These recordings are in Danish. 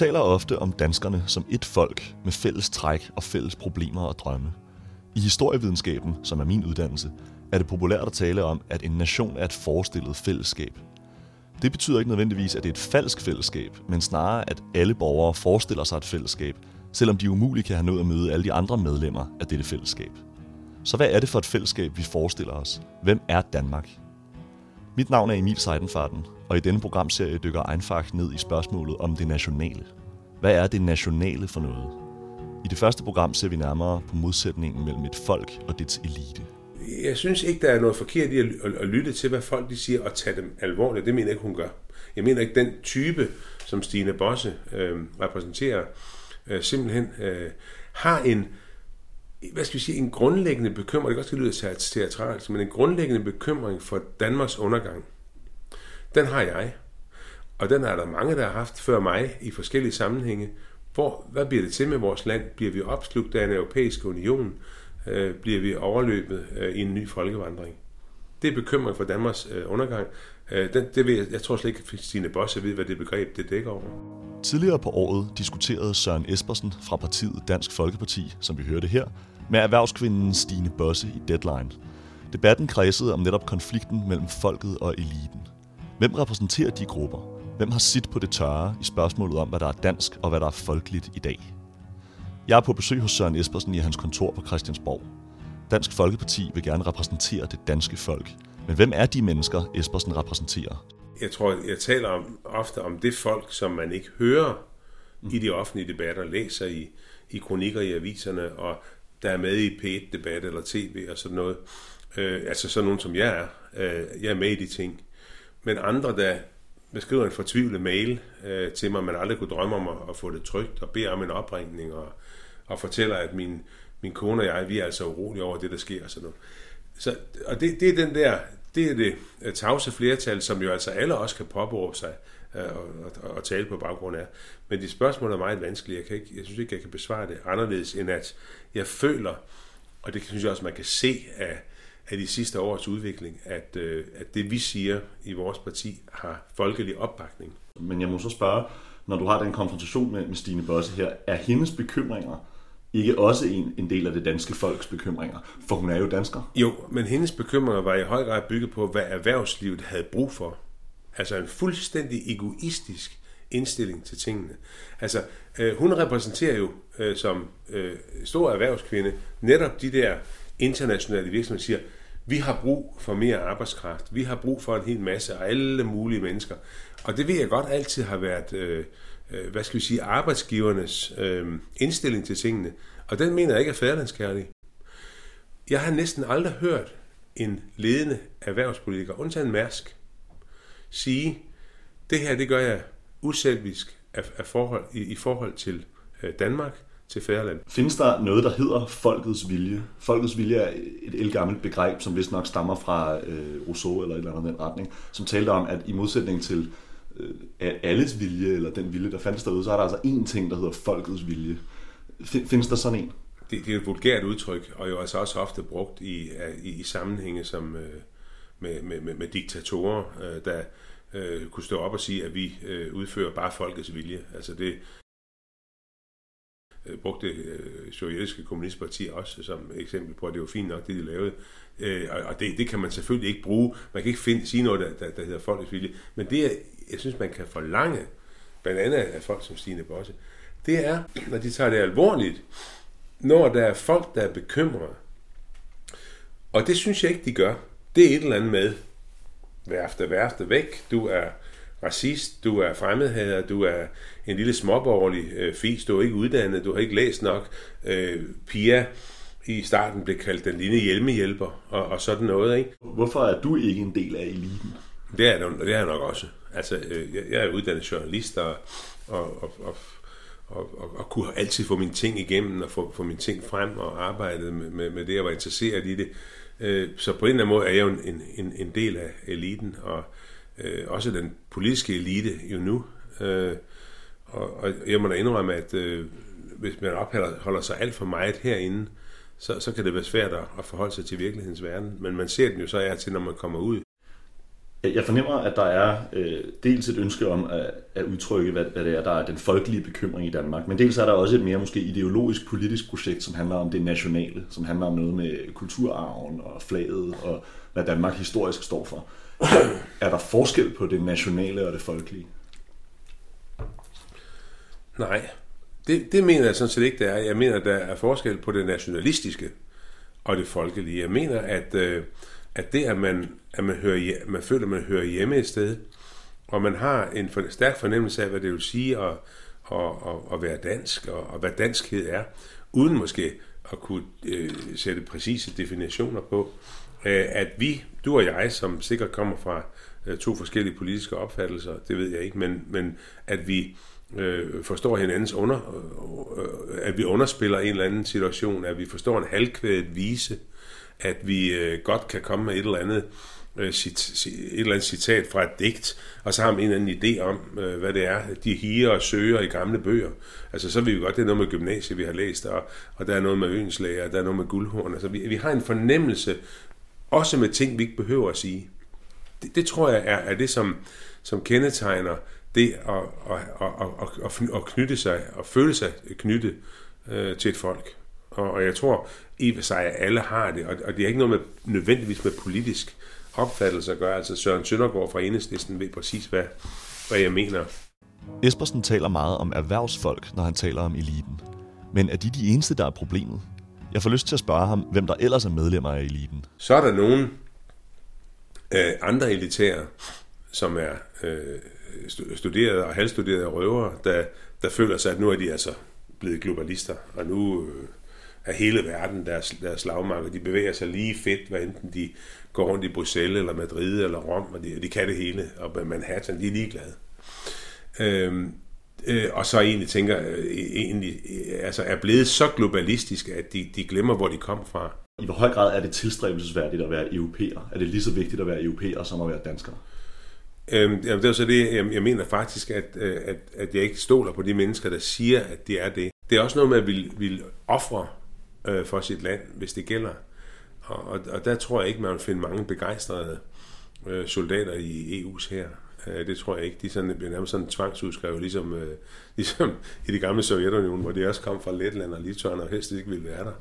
taler ofte om danskerne som et folk med fælles træk og fælles problemer og drømme. I historievidenskaben, som er min uddannelse, er det populært at tale om, at en nation er et forestillet fællesskab. Det betyder ikke nødvendigvis, at det er et falsk fællesskab, men snarere, at alle borgere forestiller sig et fællesskab, selvom de umuligt kan have nået at møde alle de andre medlemmer af dette fællesskab. Så hvad er det for et fællesskab, vi forestiller os? Hvem er Danmark? Mit navn er Emil Seidenfarten, og i denne programserie dykker Einfach ned i spørgsmålet om det nationale. Hvad er det nationale for noget? I det første program ser vi nærmere på modsætningen mellem et folk og dets elite. Jeg synes ikke, der er noget forkert i at, at lytte til, hvad folk de siger, og tage dem alvorligt. Det mener jeg ikke, hun gør. Jeg mener ikke, den type, som Stine Bosse øh, repræsenterer, øh, simpelthen øh, har en, hvad skal vi sige, en grundlæggende bekymring, det kan også lyde teatralt, men en grundlæggende bekymring for Danmarks undergang. Den har jeg. Og den er der mange, der har haft før mig i forskellige sammenhænge. Hvor, hvad bliver det til med vores land? Bliver vi opslugt af en europæisk union? Øh, bliver vi overløbet øh, i en ny folkevandring? Det er bekymring for Danmarks øh, undergang. Øh, den, det ved jeg, jeg tror slet ikke, at Stine Bosse ved, hvad det begreb det dækker over. Tidligere på året diskuterede Søren Espersen fra partiet Dansk Folkeparti, som vi hørte her, med erhvervskvinden Stine Bosse i Deadline. Debatten kredsede om netop konflikten mellem folket og eliten. Hvem repræsenterer de grupper? Hvem har sit på det tørre i spørgsmålet om, hvad der er dansk og hvad der er folkeligt i dag? Jeg er på besøg hos Søren Espersen i hans kontor på Christiansborg. Dansk Folkeparti vil gerne repræsentere det danske folk. Men hvem er de mennesker, Espersen repræsenterer? Jeg tror, jeg taler om, ofte om det folk, som man ikke hører mm. i de offentlige debatter, læser i, i kronikker i aviserne, og der er med i P1-debat eller tv og sådan noget. Øh, altså sådan nogen som jeg er. Øh, jeg er med i de ting. Men andre, der beskriver en fortvivlet mail øh, til mig, man aldrig kunne drømme om at, at få det trygt, og beder om en opringning, og, og fortæller, at min, min kone og jeg, vi er altså urolige over det, der sker. Og sådan noget. Så, og det, det er den der, det er det øh, tavse flertal, som jo altså alle også kan påberåbe sig øh, og, og, og tale på baggrund af. Men de spørgsmål er meget vanskelige. Jeg, kan ikke, jeg synes ikke, jeg kan besvare det anderledes, end at jeg føler, og det synes jeg også, man kan se af, af de sidste års udvikling, at, øh, at det vi siger i vores parti har folkelig opbakning. Men jeg må så spørge, når du har den konfrontation med, med Stine Bosse her, er hendes bekymringer ikke også en, en del af det danske folks bekymringer? For hun er jo dansker. Jo, men hendes bekymringer var i høj grad bygget på, hvad erhvervslivet havde brug for. Altså en fuldstændig egoistisk indstilling til tingene. Altså, øh, hun repræsenterer jo øh, som øh, stor erhvervskvinde netop de der internationale virksomheder, siger, vi har brug for mere arbejdskraft. Vi har brug for en hel masse af alle mulige mennesker. Og det ved jeg godt altid har været, øh, øh, hvad skal vi sige, arbejdsgivernes øh, indstilling til tingene. Og den mener jeg ikke er færdlandskærlig. Jeg har næsten aldrig hørt en ledende erhvervspolitiker, undtagen Mærsk, sige, det her det gør jeg uselvisk af, af forhold, i, i forhold til øh, Danmark, til Færland. Findes der noget, der hedder folkets vilje? Folkets vilje er et elgammelt begreb, som vist nok stammer fra øh, Rousseau eller et eller andet den retning, som talte om, at i modsætning til øh, alles vilje, eller den vilje, der fandtes derude, så er der altså én ting, der hedder folkets vilje. Findes der sådan en? Det, det er et vulgært udtryk, og jo altså også ofte brugt i, i, i sammenhænge som øh, med, med, med, med diktatorer, øh, der øh, kunne stå op og sige, at vi øh, udfører bare folkets vilje. Altså det, øh, brugte øh, sovjetiske kommunistparti også som eksempel på, at det var fint nok, det de lavede. Øh, og og det, det kan man selvfølgelig ikke bruge. Man kan ikke finde, sige noget, der, der, der hedder folkets vilje. Men det, er jeg synes, man kan forlange, blandt andet af folk som Stine Bosse, det er, når de tager det alvorligt, når der er folk, der er bekymrede. Og det synes jeg ikke, de gør. Det er et eller andet med, værfte, værfte væk, du er racist, du er fremmedhader, du er en lille småborgerlig øh, fis, du er ikke uddannet, du har ikke læst nok. Øh, Pia i starten blev kaldt den lille hjelmehjælper og, og sådan noget. Ikke? Hvorfor er du ikke en del af eliten? Det er, det er jeg nok også. Altså, øh, jeg er uddannet journalist og, og, og, og og, og, og kunne altid få mine ting igennem og få, få mine ting frem og arbejde med, med, med det, jeg var interesseret i det. Øh, så på en eller anden måde er jeg jo en, en, en del af eliten, og øh, også den politiske elite jo nu. Øh, og, og jeg må da indrømme, at øh, hvis man opholder sig alt for meget herinde, så, så kan det være svært at forholde sig til virkelighedens verden. Men man ser den jo så er til, når man kommer ud. Jeg fornemmer, at der er øh, dels et ønske om at, at udtrykke, hvad, hvad det er, der er den folkelige bekymring i Danmark, men dels er der også et mere måske ideologisk politisk projekt, som handler om det nationale, som handler om noget med kulturarven og flaget og hvad Danmark historisk står for. Er der forskel på det nationale og det folkelige? Nej, det, det mener jeg sådan set ikke, der er. Jeg mener, der er forskel på det nationalistiske og det folkelige. Jeg mener, at, øh, at det, at man, at man, hører, man føler, at man hører hjemme et sted, og man har en for, stærk fornemmelse af, hvad det vil sige at, at, at, at være dansk, og, og hvad danskhed er, uden måske at kunne øh, sætte præcise definitioner på, øh, at vi, du og jeg, som sikkert kommer fra øh, to forskellige politiske opfattelser, det ved jeg ikke, men, men at vi øh, forstår hinandens under, øh, øh at vi underspiller en eller anden situation, at vi forstår en halvkvædet vise, at vi øh, godt kan komme med et eller andet øh, cit, et eller andet citat fra et digt, og så har man en eller anden idé om, øh, hvad det er, de higer og søger i gamle bøger. Altså, så ved vi godt, det er noget med gymnasiet, vi har læst, og, og der er noget med ønslæger, og der er noget med guldhorn. Altså, vi, vi har en fornemmelse, også med ting, vi ikke behøver at sige. Det, det tror jeg er, er det, som, som kendetegner det at, at, at, at, at knytte sig og føle sig knyttet øh, til et folk. Og, og jeg tror i og sig, at alle har det, og, og det er ikke noget med nødvendigvis med politisk opfattelse at gøre. Altså Søren Søndergaard fra Enhedslisten ved præcis, hvad, hvad jeg mener. Espersen taler meget om erhvervsfolk, når han taler om eliten. Men er de de eneste, der er problemet? Jeg får lyst til at spørge ham, hvem der ellers er medlemmer af eliten. Så er der nogen øh, andre elitære, som er øh, studerede og halvstuderede røvere, der, der føler sig, at nu er de altså blevet globalister, og nu øh, er hele verden deres, deres slagmark, de bevæger sig lige fedt, hvad enten de går rundt i Bruxelles, eller Madrid, eller Rom, og de, de kan det hele, og Manhattan, de er ligeglade. Øhm, øh, og så egentlig tænker, øh, egentlig, øh, altså er blevet så globalistiske, at de, de glemmer, hvor de kom fra. I hvor høj grad er det tilstræbelsesværdigt at være europæer? Er det lige så vigtigt at være europæer, som at være dansker? Øhm, jamen, det er så det, jeg, jeg mener faktisk, at, øh, at, at jeg ikke stoler på de mennesker, der siger, at de er det. Det er også noget med at ville, ville ofre øh, for sit land, hvis det gælder. Og, og, og der tror jeg ikke, man vil finde mange begejstrede øh, soldater i EU's her. Øh, det tror jeg ikke. De sådan, bliver nærmest sådan tvangsudskrevet, ligesom, øh, ligesom i det gamle Sovjetunionen, hvor de også kom fra Letland og Litauen og helst ikke ville være der.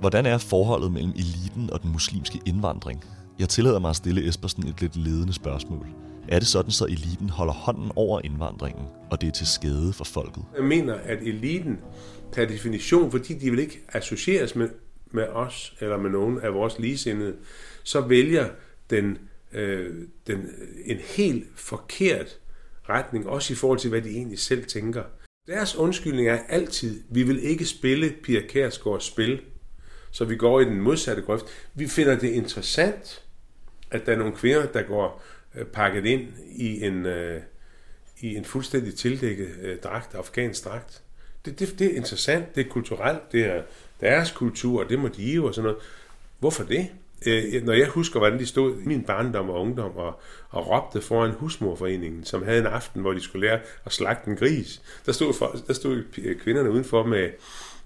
Hvordan er forholdet mellem eliten og den muslimske indvandring? Jeg tillader mig at stille Espersen et lidt ledende spørgsmål. Er det sådan, så eliten holder hånden over indvandringen, og det er til skade for folket? Jeg mener, at eliten per definition, fordi de vil ikke associeres med, med os eller med nogen af vores ligesindede, så vælger den, øh, den en helt forkert retning, også i forhold til, hvad de egentlig selv tænker. Deres undskyldning er altid, vi vil ikke spille Pia Kærsgaards spil, så vi går i den modsatte grøft. Vi finder det interessant, at der er nogle kvinder, der går Øh, pakket ind i en, øh, i en fuldstændig tildækket øh, dragt, afghansk dragt. Det, det, det er interessant, det er kulturelt, det er deres kultur, og det må de jo og sådan noget. Hvorfor det? Øh, når jeg husker, hvordan de stod i min barndom og ungdom og, og råbte foran husmorforeningen, som havde en aften, hvor de skulle lære at slagte en gris, der stod, for, der stod kvinderne udenfor med,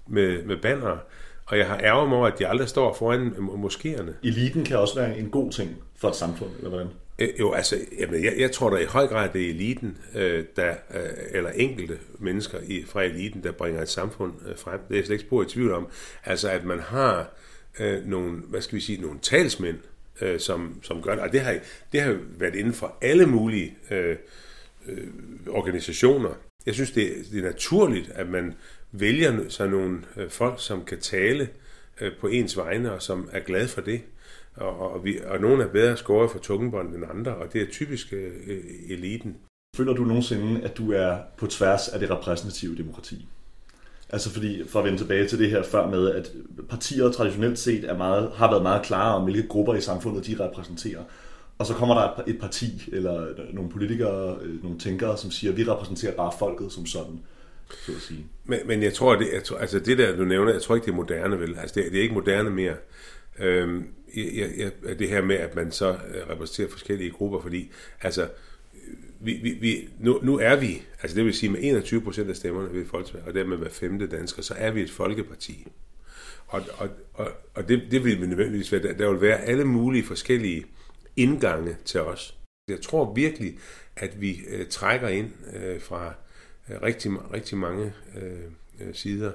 med, med banner, og jeg har ærget mig over, at de aldrig står foran moskéerne. Eliten kan også være en god ting for et samfund, eller hvordan? Øh, jo, altså, jamen, jeg, jeg tror da i høj grad, det er eliten, øh, der, øh, eller enkelte mennesker i, fra eliten, der bringer et samfund øh, frem. Det er jeg slet ikke spor i tvivl om. Altså, at man har øh, nogle, hvad skal vi sige, nogle talsmænd, øh, som, som gør det. Og det har, det har været inden for alle mulige øh, øh, organisationer. Jeg synes, det, det er naturligt, at man vælger sig nogle øh, folk, som kan tale øh, på ens vegne, og som er glade for det. Og, og, vi, og nogle er bedre skåret for tungebånd end andre, og det er typisk øh, eliten. Føler du nogensinde, at du er på tværs af det repræsentative demokrati? Altså fordi, for at vende tilbage til det her før med, at partier traditionelt set er meget, har været meget klare om, hvilke grupper i samfundet de repræsenterer. Og så kommer der et parti, eller nogle politikere, nogle tænkere, som siger, at vi repræsenterer bare folket som sådan så at sige. Men, men jeg tror, det, jeg tror, altså det der, du nævner, jeg tror ikke, det er moderne, vel? Altså det, det er ikke moderne mere. Øhm, jeg, jeg, det her med, at man så øh, repræsenterer forskellige grupper, fordi altså, vi, vi, vi, nu, nu er vi, altså det vil sige med 21 procent af stemmerne ved folkevalg, og dermed hver femte dansker, så er vi et folkeparti. Og, og, og, og det, det vil nødvendigvis være, der vil være alle mulige forskellige indgange til os. Jeg tror virkelig, at vi øh, trækker ind øh, fra øh, rigtig, rigtig mange øh, øh sider.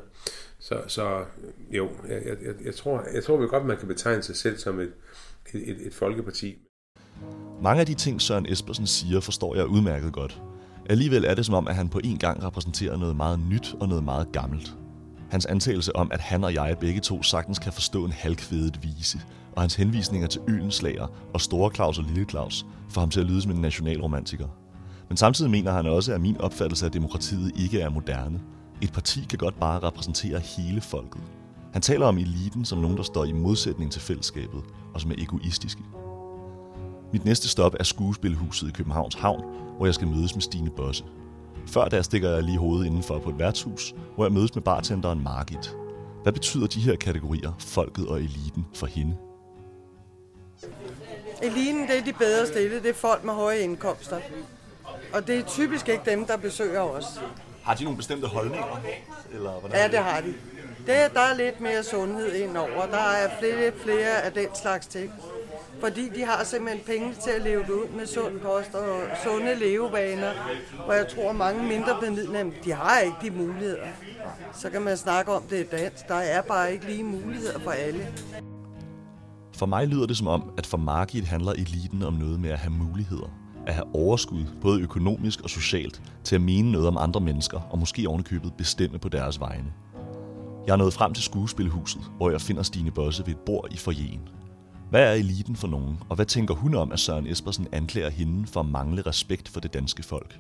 Så, så jo, jeg, jeg, jeg, tror, jeg tror vi godt, man kan betegne sig selv som et, et, et folkeparti. Mange af de ting, Søren Espersen siger, forstår jeg udmærket godt. Alligevel er det som om, at han på en gang repræsenterer noget meget nyt og noget meget gammelt. Hans antagelse om, at han og jeg begge to sagtens kan forstå en halvkvedet vise, og hans henvisninger til Øens og Store Claus og Lille Claus, får ham til at lyde som en nationalromantiker. Men samtidig mener han også, at min opfattelse af demokratiet ikke er moderne. Et parti kan godt bare repræsentere hele folket. Han taler om eliten som nogen, der står i modsætning til fællesskabet, og som er egoistiske. Mit næste stop er skuespilhuset i Københavns Havn, hvor jeg skal mødes med Stine Bosse. Før der stikker jeg lige hovedet indenfor på et værtshus, hvor jeg mødes med bartenderen Margit. Hvad betyder de her kategorier, folket og eliten, for hende? Eliten, det er de bedre stillede. Det er folk med høje indkomster. Og det er typisk ikke dem, der besøger os. Har de nogle bestemte holdninger? Eller hvordan ja, det har de. Det, der er lidt mere sundhed indover. Der er flere, flere af den slags ting. Fordi de har simpelthen penge til at leve ud med sund kost og sunde levevaner. Og jeg tror, mange mindre bemidlede, de har ikke de muligheder. Så kan man snakke om det i dans. Der er bare ikke lige muligheder for alle. For mig lyder det som om, at for Margit handler eliten om noget med at have muligheder. At have overskud, både økonomisk og socialt, til at mene noget om andre mennesker, og måske ovenikøbet bestemme på deres vegne. Jeg er nået frem til skuespilhuset, hvor jeg finder Stine Bosse ved et bord i forjen. Hvad er eliten for nogen, og hvad tænker hun om, at Søren Espersen anklager hende for at mangle respekt for det danske folk?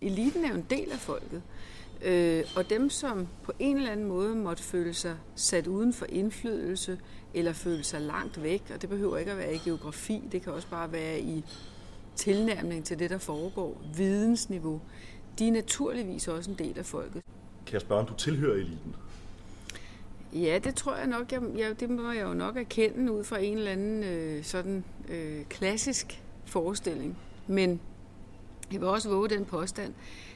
Eliten er jo en del af folket. Øh, og dem, som på en eller anden måde måtte føle sig sat uden for indflydelse, eller føle sig langt væk, og det behøver ikke at være i geografi, det kan også bare være i tilnærmning til det, der foregår, vidensniveau, de er naturligvis også en del af folket. Kan jeg spørge, om du tilhører eliten? Ja, det tror jeg nok. Jeg, jeg, det må jeg jo nok erkende ud fra en eller anden øh, sådan øh, klassisk forestilling. Men jeg vil også våge den påstand,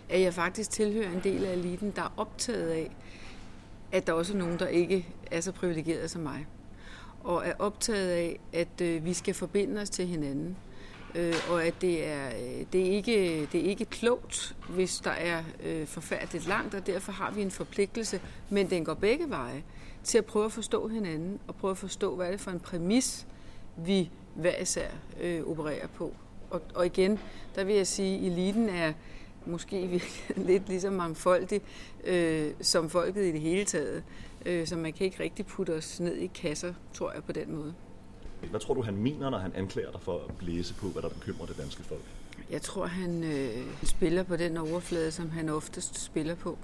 at jeg faktisk tilhører en del af eliten, der er optaget af, at der også er nogen, der ikke er så privilegeret som mig. Og er optaget af, at øh, vi skal forbinde os til hinanden. Øh, og at det er, øh, det, er ikke, det er ikke klogt, hvis der er øh, forfærdeligt langt, og derfor har vi en forpligtelse, men den går begge veje, til at prøve at forstå hinanden, og prøve at forstå, hvad er det for en præmis, vi hver især øh, opererer på. Og, og igen, der vil jeg sige, at eliten er måske lidt ligesom mangfoldig øh, som folket i det hele taget. Øh, så man kan ikke rigtig putte os ned i kasser, tror jeg, på den måde. Hvad tror du, han mener, når han anklager dig for at blæse på, hvad der bekymrer det danske folk? Jeg tror, han øh, spiller på den overflade, som han oftest spiller på.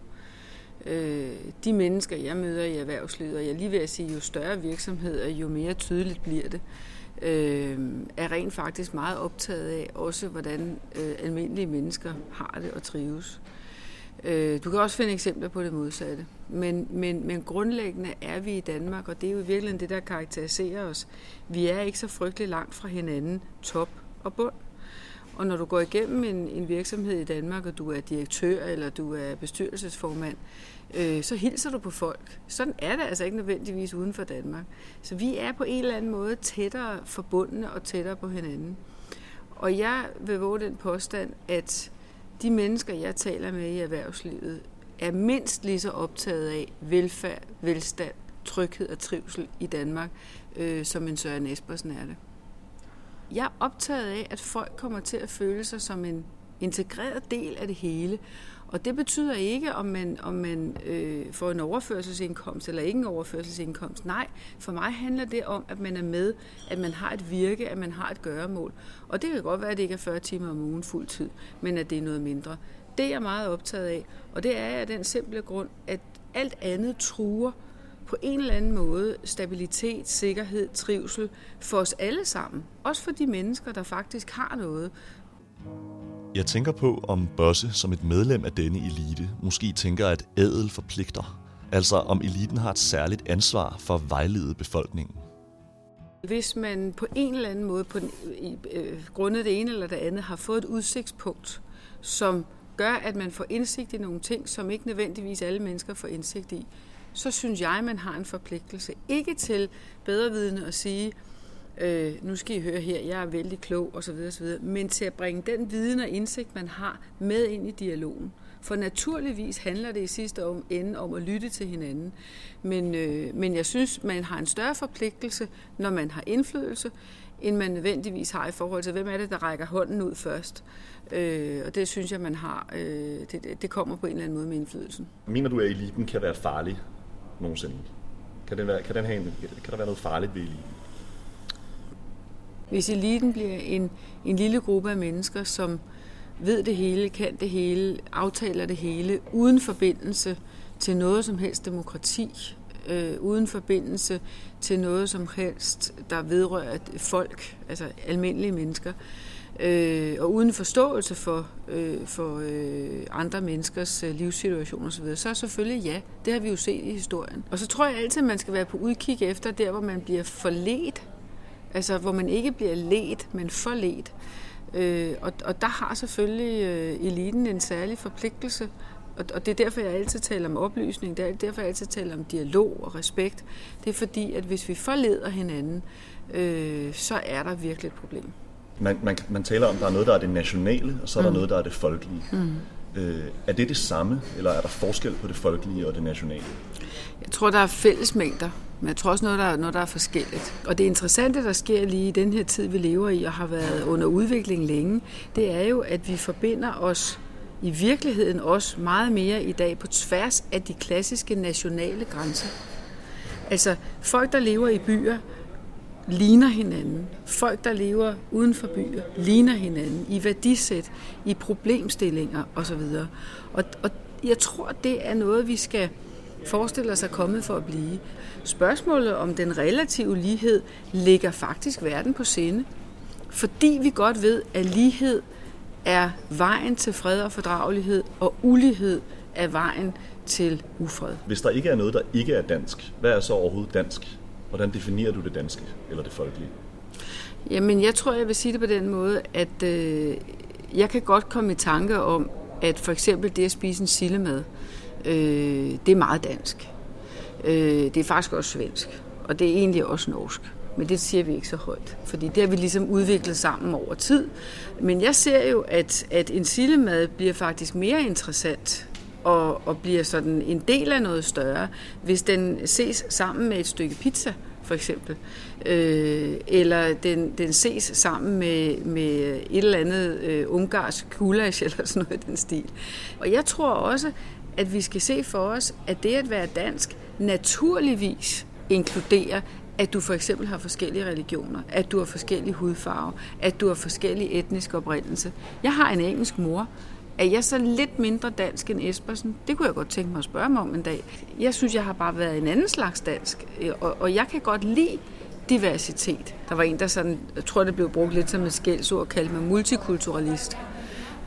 Øh, de mennesker, jeg møder i erhvervslivet, og jeg lige vil at sige, jo større virksomheder, jo mere tydeligt bliver det, øh, er rent faktisk meget optaget af også, hvordan øh, almindelige mennesker har det og trives. Øh, Øh, du kan også finde eksempler på det modsatte. Men, men, men grundlæggende er vi i Danmark, og det er jo virkelig det, der karakteriserer os. Vi er ikke så frygtelig langt fra hinanden, top og bund. Og når du går igennem en, en virksomhed i Danmark, og du er direktør eller du er bestyrelsesformand, øh, så hilser du på folk. Sådan er det altså ikke nødvendigvis uden for Danmark. Så vi er på en eller anden måde tættere forbundne og tættere på hinanden. Og jeg vil våge den påstand, at de mennesker, jeg taler med i erhvervslivet, er mindst lige så optaget af velfærd, velstand, tryghed og trivsel i Danmark, øh, som en Søren Espersen er det. Jeg er optaget af, at folk kommer til at føle sig som en integreret del af det hele. Og det betyder ikke, om man, om man øh, får en overførselsindkomst eller ikke en overførselsindkomst. Nej, for mig handler det om, at man er med, at man har et virke, at man har et gøremål. Og det kan godt være, at det ikke er 40 timer om ugen fuld tid, men at det er noget mindre. Det er jeg meget optaget af, og det er af den simple grund, at alt andet truer på en eller anden måde stabilitet, sikkerhed, trivsel for os alle sammen. Også for de mennesker, der faktisk har noget. Jeg tænker på, om Bosse som et medlem af denne elite måske tænker, at adel forpligter. Altså om eliten har et særligt ansvar for at vejlede befolkningen. Hvis man på en eller anden måde, på den, øh, grundet det ene eller det andet, har fået et udsigtspunkt, som gør, at man får indsigt i nogle ting, som ikke nødvendigvis alle mennesker får indsigt i, så synes jeg, man har en forpligtelse. Ikke til bedrevidende at sige, øh, nu skal I høre her, jeg er vældig klog osv. osv. Men til at bringe den viden og indsigt, man har, med ind i dialogen. For naturligvis handler det i sidste ende om at lytte til hinanden. Men, øh, men jeg synes, man har en større forpligtelse, når man har indflydelse, end man nødvendigvis har i forhold til, hvem er det, der rækker hånden ud først. Øh, og det synes jeg, man har. Øh, det, det kommer på en eller anden måde med indflydelsen. Mener du, at eliten kan være farlig nogensinde? Kan, den være, kan, den have en, kan der være noget farligt ved eliten? Hvis eliten bliver en, en lille gruppe af mennesker, som ved det hele, kan det hele, aftaler det hele, uden forbindelse til noget som helst demokrati, øh, uden forbindelse til noget som helst, der vedrører folk, altså almindelige mennesker, øh, og uden forståelse for, øh, for øh, andre menneskers øh, livssituation osv., så er selvfølgelig ja, det har vi jo set i historien. Og så tror jeg altid, at man skal være på udkig efter der, hvor man bliver forledt, altså hvor man ikke bliver ledt, men forledt. Øh, og, og der har selvfølgelig øh, eliten en særlig forpligtelse, og, og det er derfor, jeg altid taler om oplysning, det er derfor, jeg altid taler om dialog og respekt. Det er fordi, at hvis vi forleder hinanden, øh, så er der virkelig et problem. Man, man, man taler om, at der er noget, der er det nationale, og så er mm. der noget, der er det folkelige. Mm. Øh, er det det samme, eller er der forskel på det folkelige og det nationale? Jeg tror, der er fællesmængder, men jeg tror også noget, der er, noget, der er forskelligt. Og det interessante, der sker lige i den her tid, vi lever i og har været under udvikling længe, det er jo, at vi forbinder os i virkeligheden også meget mere i dag på tværs af de klassiske nationale grænser. Altså folk, der lever i byer, ligner hinanden. Folk, der lever uden for byer, ligner hinanden i værdisæt, i problemstillinger osv. Og, og jeg tror, det er noget, vi skal forestille os at kommet for at blive. Spørgsmålet om den relative lighed ligger faktisk verden på sinde. Fordi vi godt ved, at lighed er vejen til fred og fordragelighed, og ulighed er vejen til ufred. Hvis der ikke er noget, der ikke er dansk, hvad er så overhovedet dansk? Hvordan definerer du det danske eller det folkelige? Jamen, jeg tror, jeg vil sige det på den måde, at øh, jeg kan godt komme i tanke om, at for eksempel det at spise en sillemad, øh, det er meget dansk. Øh, det er faktisk også svensk, og det er egentlig også norsk. Men det siger vi ikke så højt, fordi det har vi ligesom udviklet sammen over tid. Men jeg ser jo, at, at en sillemad bliver faktisk mere interessant og, og bliver sådan en del af noget større, hvis den ses sammen med et stykke pizza, for eksempel. Øh, eller den, den ses sammen med, med et eller andet øh, ungarsk gulasch eller sådan noget i den stil. Og jeg tror også, at vi skal se for os, at det at være dansk naturligvis inkluderer, at du for eksempel har forskellige religioner, at du har forskellige hudfarver, at du har forskellige etniske oprindelse. Jeg har en engelsk mor, er jeg så lidt mindre dansk end Espersen? Det kunne jeg godt tænke mig at spørge mig om en dag. Jeg synes, jeg har bare været en anden slags dansk, øh, og, og jeg kan godt lide diversitet. Der var en, der sådan, jeg tror, det blev brugt lidt som et skældsord, kaldte mig multikulturalist.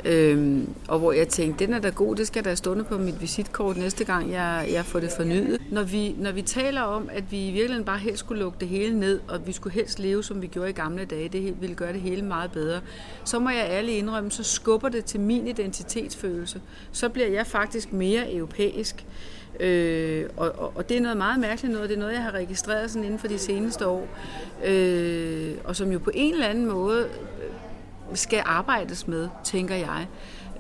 Øhm, og hvor jeg tænkte, den er da god, det skal da stående på mit visitkort næste gang, jeg, jeg får det fornyet. Når vi, når vi taler om, at vi i virkeligheden bare helst skulle lukke det hele ned, og vi skulle helst leve, som vi gjorde i gamle dage, det ville gøre det hele meget bedre, så må jeg ærligt indrømme, så skubber det til min identitetsfølelse. Så bliver jeg faktisk mere europæisk. Øh, og, og, og det er noget meget mærkeligt noget, det er noget, jeg har registreret sådan inden for de seneste år, øh, og som jo på en eller anden måde skal arbejdes med, tænker jeg.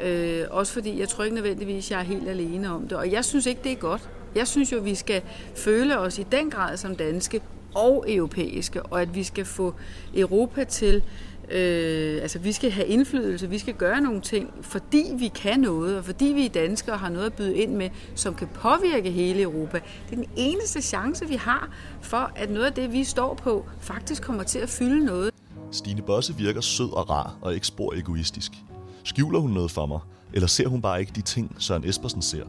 Øh, også fordi jeg tror ikke nødvendigvis, jeg er helt alene om det. Og jeg synes ikke, det er godt. Jeg synes jo, vi skal føle os i den grad som danske og europæiske, og at vi skal få Europa til Øh, altså, vi skal have indflydelse, vi skal gøre nogle ting, fordi vi kan noget, og fordi vi er danskere og har noget at byde ind med, som kan påvirke hele Europa. Det er den eneste chance, vi har for, at noget af det, vi står på, faktisk kommer til at fylde noget. Stine Bosse virker sød og rar og ikke spor egoistisk. Skjuler hun noget for mig, eller ser hun bare ikke de ting, Søren Espersen ser?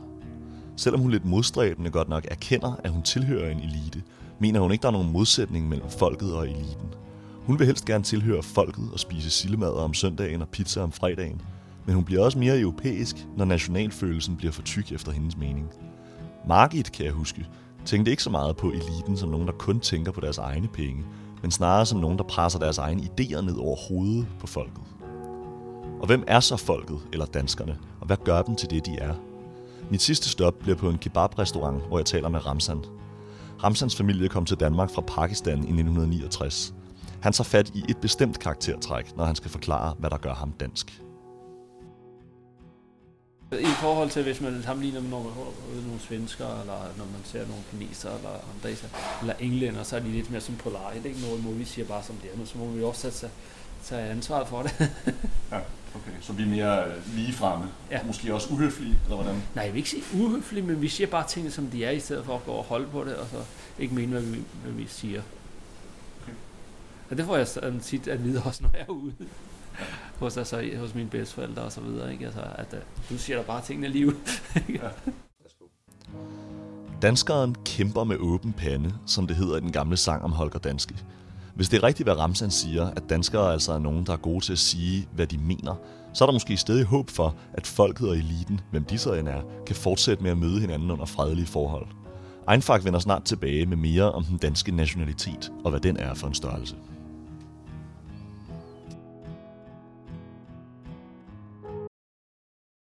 Selvom hun lidt modstræbende godt nok erkender, at hun tilhører en elite, mener hun ikke, der er nogen modsætning mellem folket og eliten. Hun vil helst gerne tilhøre folket og spise sillemad om søndagen og pizza om fredagen, men hun bliver også mere europæisk, når nationalfølelsen bliver for tyk efter hendes mening. Margit, kan jeg huske, tænkte ikke så meget på eliten som nogen, der kun tænker på deres egne penge, men snarere som nogen, der presser deres egne idéer ned over hovedet på folket. Og hvem er så folket, eller danskerne, og hvad gør dem til det, de er? Mit sidste stop bliver på en kebabrestaurant, hvor jeg taler med Ramsan. Ramsans familie kom til Danmark fra Pakistan i 1969. Han tager fat i et bestemt karaktertræk, når han skal forklare, hvad der gør ham dansk. I forhold til, hvis man sammenligner med nogle, nogle svensker, eller når man ser nogle kinesere, eller andre, eller englænder, så er de lidt mere som polar. Det er ikke noget, hvor vi siger bare som det er, men så må vi også tage, tage ansvaret for det. ja, okay. Så vi er mere lige fremme. Ja. Måske også uhøflige, eller hvordan? Nej, jeg vil ikke sige uhøflige, men vi siger bare tingene, som de er, i stedet for at gå og holde på det, og så ikke mene, hvad vi, hvad vi siger. Okay. Og det får jeg sådan tit at vide også, når jeg er ude hos, altså, hos mine bedsteforældre og så videre. Ikke? Altså, at uh, du siger der bare tingene lige ud. ja. Danskeren kæmper med åben pande, som det hedder i den gamle sang om Holger Danske. Hvis det er rigtigt, hvad Ramsan siger, at danskere altså er nogen, der er gode til at sige, hvad de mener, så er der måske stadig håb for, at folket og eliten, hvem de så end er, kan fortsætte med at møde hinanden under fredelige forhold. Einfagt vender snart tilbage med mere om den danske nationalitet og hvad den er for en størrelse.